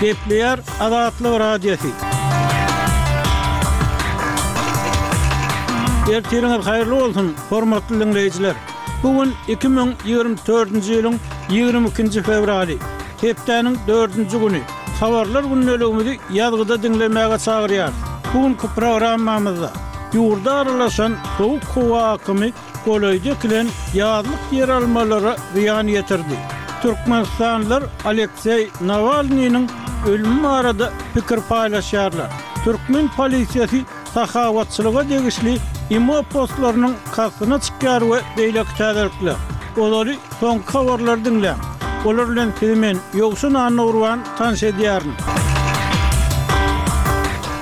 Gepleýär Azatlyk Radiosy. Ertiriňiz haýyrly bolsun, hormatly diňleýjiler. Bu gün 2024-nji ýylyň 22-nji fewraly, hepdäniň dördünji güni. Habarlar gündeligimizi ýazgyda diňlemäge çagyrýarys. Bu günki programmamyzda ýurda aralaşan sowuk howa akymy golaýda ekilen ýazlyk ýeralmalara zyýan ýetirdi. Türkmenistanlylar Alekseý Nawalnynyň ölümi barada pikir paýlaşýarlar. Türkmen polisiýasy sahawatçylyga degişli imo postlarynyň kastyna çykýar we beýleki täzelikler. Ozali soňky habarlary diňläň. Olar bilen sizi men, Ýowşan Annagurban, tanyş edýärin.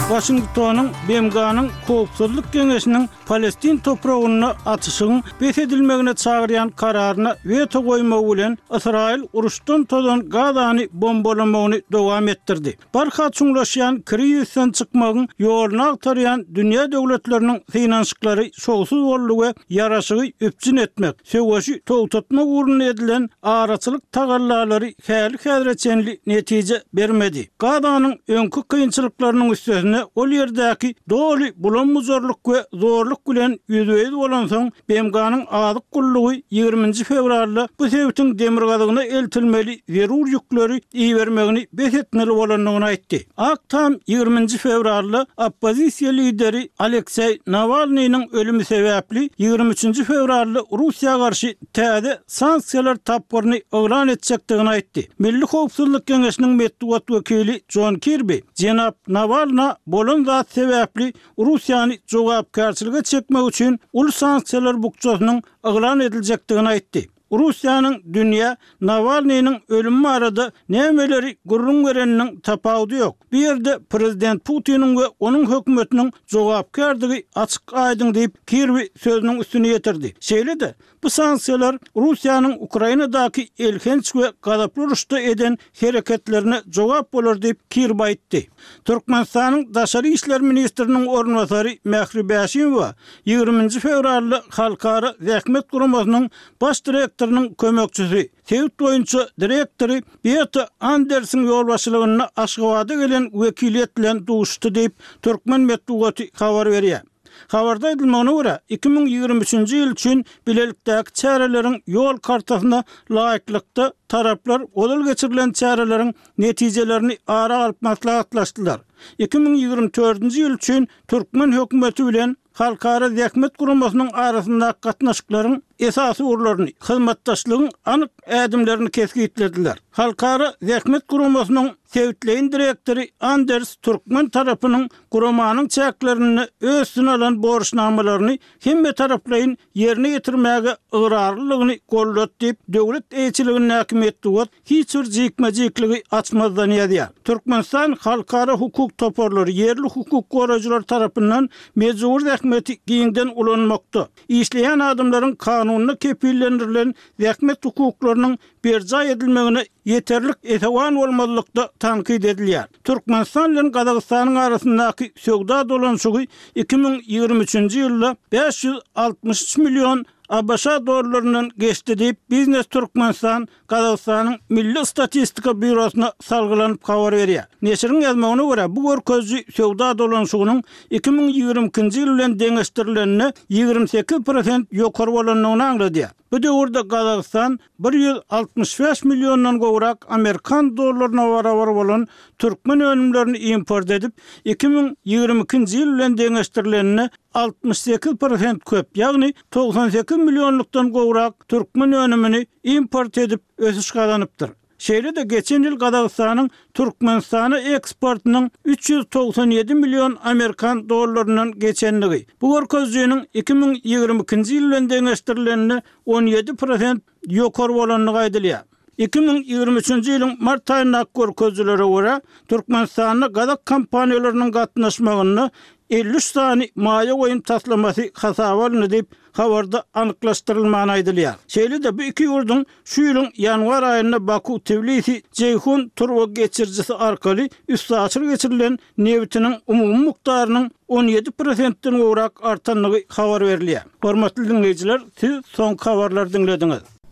Waşingtonyň BMG-niň Howpsuzlyk geňeşiniň Palestin topragynda atyşygyň bes edilmegine çagyrýan kararyna weto goýmagy bilen, Ysraýyl uruşdan tozan Gazany bombalamagyny dowam etdirdi. Barha çuňlaşýan kriizisden çykmagyň ýoluny agtarýan dünýä döwletleriniň synanyşyklary şowsuz boldy we ýaraşygy üpjün etmek, Söweşi togtatmak ugrunda edilen araçylyk tagallalary häli-häzire çenli netije bermedi. Gazanyň öňki kynçylyklarynyň üstesine ol ýerdäki doly bulam-bujarlyk we zorluk bilen ýüzbe-ýüz bolansoň, BMG-niň Azyk gullugy ýigriminji fewralda bu sebitiň demirgazygyna eltilmeli zerur ýükleri ibermegini bes etmeli bolandygyny aýtdy. Ak Tam ýigriminji fewralda oppozisiýa lideri Alekseý Nawalnynyň ölümi sebäpli ýigrimi üçünji fewralda Russiýa garşy täze sanksiýalar tapgyryny yglan etjekdigini aýtdy. Milli howpsuzlyk geňeşiniň metbugat wekili Jon Kirbi jenap Nawalna bolan zat sebäpli Russiýany jogapkärçilige çekmek üçin uly sanksiýalar bukjasynyň yglan ediljekdigini aýtdy. Russiýanyň dünýä Nawalnynyň ölümi barada nämeleri gürrüň bereniniň tapawudy ýok. Bu ýerde prezident Putiniň we onuň hökümetiniň jogapkärdigi açyk-aýdyň diýip, Kirbi sözüniň üstüni ýetirdi. Şeýle-de, bu sanksiýalar Russiýanyň Ukrainadaky elhenç we gazaply uruşda eden hereketlerine jogap bolar diýip, Kirby aýtdy. Türkmenistanyň daşary işler ministriniň orunbasary Mähri Bäşimowa ýigrimi nji fewralda Halkara zähmet guramasynyň baş direktorynyň kömekçisi, sebit boýunça direktory Beata Andersiň ýolbaşçylygynda Aşgabada gelen wekiliýet bilen duşuşdy diýip, türkmen metbugaty habar berýär. Habarda aýdylmagyna görä, iki müň ýigrimi üçünji ýyl üçin bilelikdäki çäreleriň ýol kartasyna laýyklykda, taraplar ozal geçirilen çäreleriň netijelerini ara alyp maslahatlaşdylar. Iki müň ýigrimi dördünji ýyl üçin türkmen hökümeti bilen Halkara zähmet guramasynyň arasyndaky gatnaşyklaryň esasy ugurlaryny, hyzmatdaşlygyň anyk ädimlerini kesgitlediler. Halkara zähmet guramasynyň sebitleýin direktory Anders türkmen tarapynyň guramanyň çäklerinde özsüne alan borçnamalaryny hemmetaraplaýyn ýerine ýetirmäge ygrarlydygyny goldat diýip, döwlet eýeçiligindäki metbugat hiç bir jikme-jikligi açmazdan ýazýar. Türkmenistan halkara hukuk toparlary, ýerli hukuk goraýjylar tarapyndan mejbury zähmeti giňden ulanmakda, işleýän adamlaryň kanunda kepillendirilen zähmet hukuklarynyň berjaý edilmegine ýeterlik esewan bolmazlykda tankyt edilýär. Türkmenistan bilen Gazagystanyň arasyndaky söwda dolanyşygy iki müň ýigrimi üçünji ýylda bäş ýüz altmyş üç million ABŞ dollaryndan geçdi diýip, Biznes Türkmenistan Gazagystanyň Milli statistika býurosyna salgylanyp habar berýär. Neşiriň ýazmagyna görä, bu görkeziji söwda dolanyşygynyň iki müň ýigrimi ikinji ýyl bilen deňeşdirilende ýigrimi sekiz prosent ýokary bolandygyny aňladýar. Bu döwürde Gazagystan bir ýüz altmyş bäş milliondan gowrak amerikan dollaryna barabar bolan türkmen önümlerini import edip, iki müň ýigrimi ikinji ýyl bilen deňeşdirilende altmyş sekiz prosent köp, ýagny togsan sekiz millionlykdan gowrak türkmen önümini import edip ösüş gazanypdyr. Şeýle-de geçen ýyl Gazagystanyň Türkmenistana eksportynyň üç ýüz togsan ýedi million amerikan dollaryndan geçendigi, bu görkezijiniň iki müň ýigrimi ikinji ýyl bilen deňeşdirilende on ýedi prosent ýokary bolandygy aýdylýar. Iki müň ýigrimi üçünji ýylyň mart aýyndaky görkezijilere görä, Türkmenistanda gazak kompaniýalarynyň gatnaşmagynda elli üç sany maýa goýum taslamasy hasaba alyndy diýip, Habarda anyklaşdyrylman aýdylýar. Şeýle-de bu iki ýurduň şu ýylyň ýanwar aýynda Baku-Tbilisi, Jeýhun turbageçirijisi arkaly üstaşyr geçirilen nebitiniň umumy mukdarynyň on ýedi prosentden gowrak artandygy habar berilýär. Hormatly diňleýjiler, siz soňky habarlary diňlediňiz.